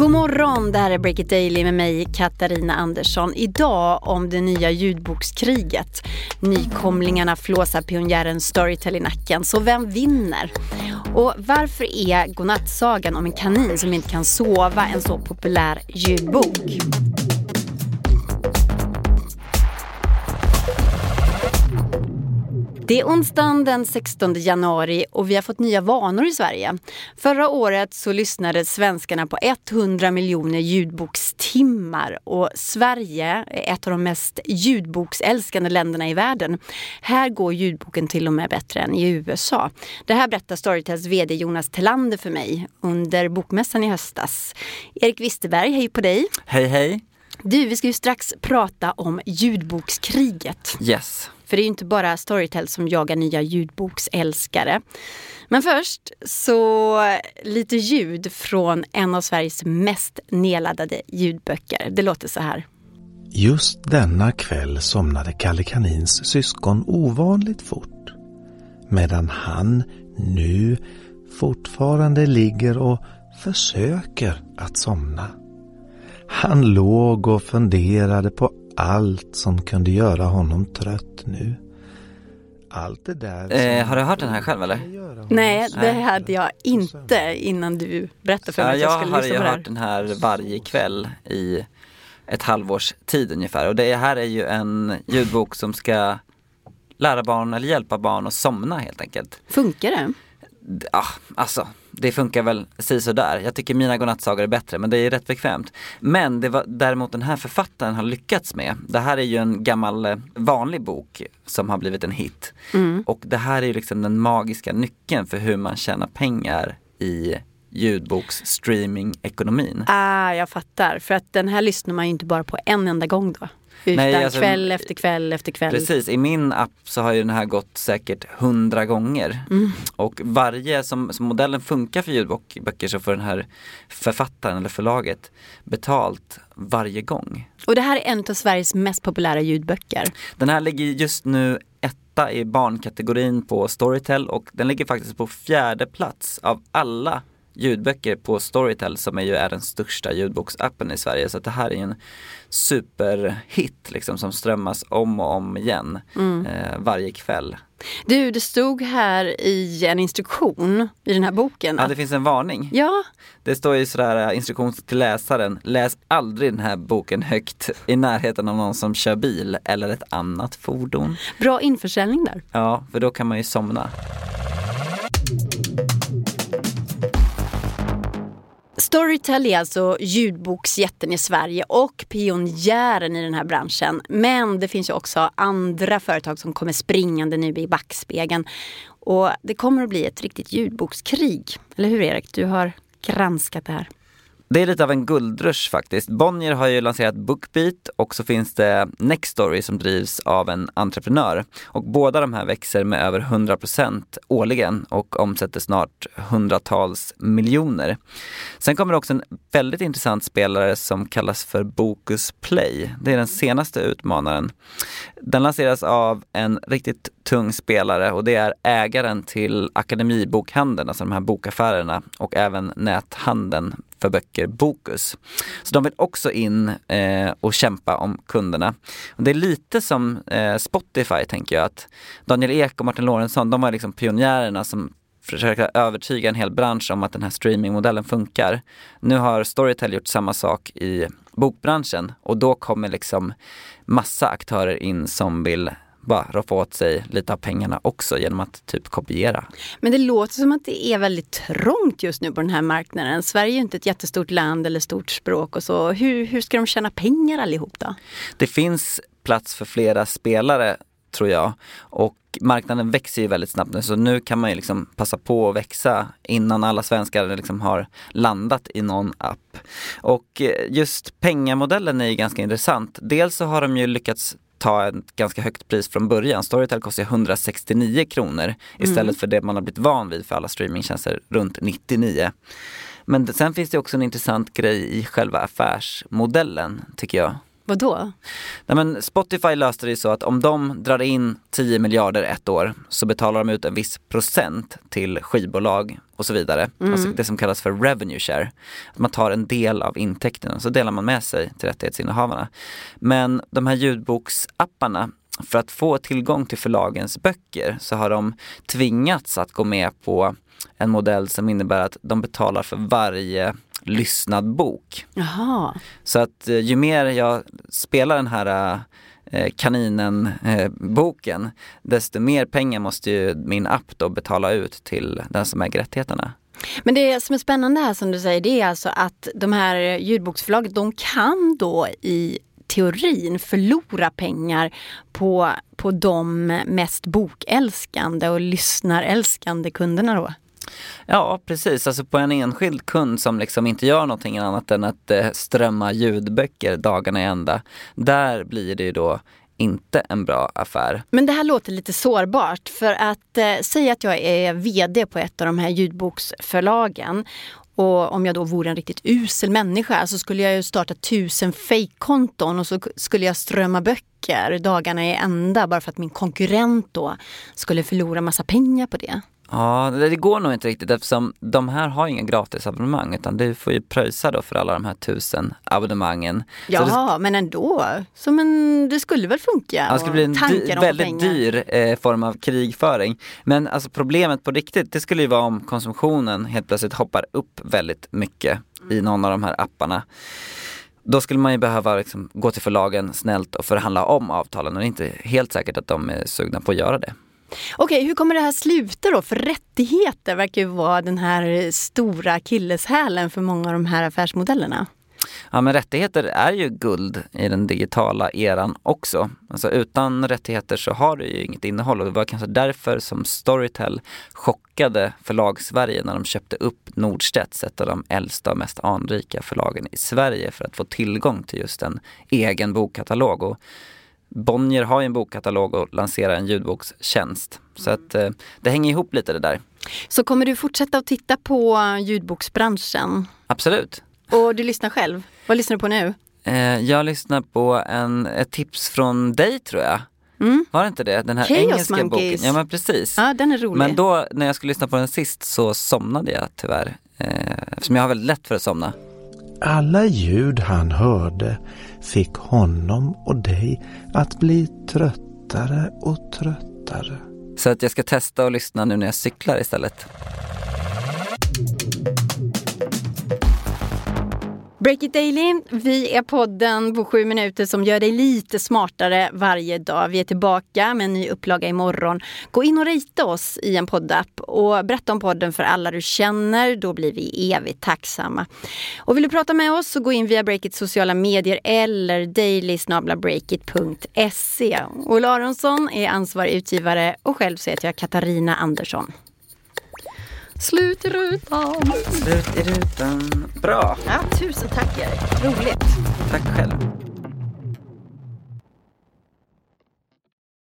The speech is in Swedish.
God morgon, det här är Break It Daily med mig Katarina Andersson. Idag om det nya ljudbokskriget. Nykomlingarna flåsar pionjären Storytel i nacken, så vem vinner? Och varför är godnattsagan om en kanin som inte kan sova en så populär ljudbok? Det är onsdagen den 16 januari och vi har fått nya vanor i Sverige. Förra året så lyssnade svenskarna på 100 miljoner ljudbokstimmar och Sverige är ett av de mest ljudboksälskande länderna i världen. Här går ljudboken till och med bättre än i USA. Det här berättar Storytels VD Jonas Tellander för mig under bokmässan i höstas. Erik Wisterberg, hej på dig! Hej hej! Du, vi ska ju strax prata om ljudbokskriget. Yes. För det är ju inte bara Storytel som jagar nya ljudboksälskare. Men först så lite ljud från en av Sveriges mest nedladdade ljudböcker. Det låter så här. Just denna kväll somnade Kalle Kanins syskon ovanligt fort. Medan han nu fortfarande ligger och försöker att somna. Han låg och funderade på allt som kunde göra honom trött nu. Allt det där eh, Har du hört den här själv eller? Nej, det hade jag inte innan du berättade för mig ja, att jag skulle Jag lyssna har på ju hört den här varje kväll i ett halvårs tid ungefär och det här är ju en ljudbok som ska lära barn eller hjälpa barn att somna helt enkelt. Funkar det? Ja, alltså det funkar väl sådär. Jag tycker mina godnattsagor är bättre men det är rätt bekvämt. Men det var däremot den här författaren har lyckats med. Det här är ju en gammal eh, vanlig bok som har blivit en hit. Mm. Och det här är ju liksom den magiska nyckeln för hur man tjänar pengar i ljudboks-streaming-ekonomin. Ah, jag fattar. För att den här lyssnar man ju inte bara på en enda gång då. Utan Nej, alltså, kväll efter kväll efter kväll. Precis, i min app så har ju den här gått säkert hundra gånger. Mm. Och varje, som, som modellen funkar för ljudböcker så får den här författaren eller förlaget betalt varje gång. Och det här är en av Sveriges mest populära ljudböcker. Den här ligger just nu etta i barnkategorin på Storytel och den ligger faktiskt på fjärde plats av alla ljudböcker på Storytel som är ju är den största ljudboksappen i Sverige. Så det här är en superhit liksom som strömmas om och om igen mm. eh, varje kväll. Du, det stod här i en instruktion i den här boken. Ja, det finns en varning. Ja. Det står ju sådär eh, instruktion till läsaren. Läs aldrig den här boken högt i närheten av någon som kör bil eller ett annat fordon. Bra införsäljning där. Ja, för då kan man ju somna. Storytel är alltså ljudboksjätten i Sverige och pionjären i den här branschen. Men det finns ju också andra företag som kommer springande nu i backspegeln. Och det kommer att bli ett riktigt ljudbokskrig. Eller hur Erik? Du har granskat det här. Det är lite av en guldrush faktiskt. Bonnier har ju lanserat Bookbeat och så finns det Nextory som drivs av en entreprenör. Och båda de här växer med över 100% årligen och omsätter snart hundratals miljoner. Sen kommer det också en väldigt intressant spelare som kallas för Bokus Play. Det är den senaste utmanaren. Den lanseras av en riktigt tung spelare och det är ägaren till Akademibokhandeln, alltså de här bokaffärerna och även näthandeln för böcker, Bokus. Så de vill också in eh, och kämpa om kunderna. Och det är lite som eh, Spotify tänker jag att Daniel Ek och Martin Lorentzon, de var liksom pionjärerna som försöka övertyga en hel bransch om att den här streamingmodellen funkar. Nu har Storytel gjort samma sak i bokbranschen och då kommer liksom massa aktörer in som vill bara roffa åt sig lite av pengarna också genom att typ kopiera. Men det låter som att det är väldigt trångt just nu på den här marknaden. Sverige är inte ett jättestort land eller stort språk och så. Hur, hur ska de tjäna pengar allihop då? Det finns plats för flera spelare tror jag. Och marknaden växer ju väldigt snabbt nu så nu kan man ju liksom passa på att växa innan alla svenskar liksom har landat i någon app. Och just pengamodellen är ju ganska intressant. Dels så har de ju lyckats ta ett ganska högt pris från början. Storytel kostar 169 kronor istället mm. för det man har blivit van vid för alla streamingtjänster runt 99. Men sen finns det också en intressant grej i själva affärsmodellen tycker jag. Vadå? Nej, men Spotify löste det så att om de drar in 10 miljarder ett år så betalar de ut en viss procent till skivbolag och så vidare. Mm. Alltså det som kallas för revenue share. Att man tar en del av intäkterna så delar man med sig till rättighetsinnehavarna. Men de här ljudboksapparna för att få tillgång till förlagens böcker så har de tvingats att gå med på en modell som innebär att de betalar för varje lyssnad bok. Jaha. Så att eh, ju mer jag spelar den här eh, kaninen-boken, eh, desto mer pengar måste ju min app då betala ut till den som äger rättigheterna. Men det som är spännande här som du säger, det är alltså att de här ljudboksförlagen, de kan då i teorin förlora pengar på, på de mest bokälskande och lyssnarälskande kunderna då? Ja precis, alltså på en enskild kund som liksom inte gör någonting annat än att eh, strömma ljudböcker dagarna i ända. Där blir det ju då inte en bra affär. Men det här låter lite sårbart för att eh, säga att jag är VD på ett av de här ljudboksförlagen och om jag då vore en riktigt usel människa så skulle jag ju starta tusen fejkkonton och så skulle jag strömma böcker dagarna i ända bara för att min konkurrent då skulle förlora massa pengar på det. Ja, det går nog inte riktigt eftersom de här har inga gratisabonnemang utan du får ju pröjsa då för alla de här tusen abonnemangen. Ja, det, men ändå. Så men det skulle väl funka? Ja, det skulle bli en dy, väldigt dyr eh, form av krigföring. Men alltså problemet på riktigt, det skulle ju vara om konsumtionen helt plötsligt hoppar upp väldigt mycket i någon av de här apparna. Då skulle man ju behöva liksom gå till förlagen snällt och förhandla om avtalen och det är inte helt säkert att de är sugna på att göra det. Okej, hur kommer det här sluta då? För rättigheter verkar ju vara den här stora killeshälen för många av de här affärsmodellerna. Ja men rättigheter är ju guld i den digitala eran också. Alltså utan rättigheter så har du ju inget innehåll och det var kanske därför som Storytel chockade förlag-Sverige när de köpte upp Nordstedts, ett av de äldsta och mest anrika förlagen i Sverige för att få tillgång till just en egen bokkatalog. Och Bonnier har ju en bokkatalog och lanserar en ljudbokstjänst. Så att eh, det hänger ihop lite det där. Så kommer du fortsätta att titta på ljudboksbranschen? Absolut. Och du lyssnar själv? Vad lyssnar du på nu? Eh, jag lyssnar på en, ett tips från dig tror jag. Mm. Var det inte det? Den här Chaos engelska Monkeys. boken. Ja men precis. Ja, den är rolig. Men då när jag skulle lyssna på den sist så somnade jag tyvärr. Eh, eftersom jag har väldigt lätt för att somna. Alla ljud han hörde fick honom och dig att bli tröttare och tröttare. Så att jag ska testa att lyssna nu när jag cyklar istället. Break it Daily, vi är podden på sju minuter som gör dig lite smartare varje dag. Vi är tillbaka med en ny upplaga imorgon. Gå in och rita oss i en poddapp och berätta om podden för alla du känner. Då blir vi evigt tacksamma. Och vill du prata med oss så gå in via Breakits sociala medier eller daily.breakit.se. Ola Aronsson är ansvarig utgivare och själv så heter jag Katarina Andersson. Slut i rutan. Slut i rutan. Bra. Ja, tusen tack Erik. Roligt. Tack själv.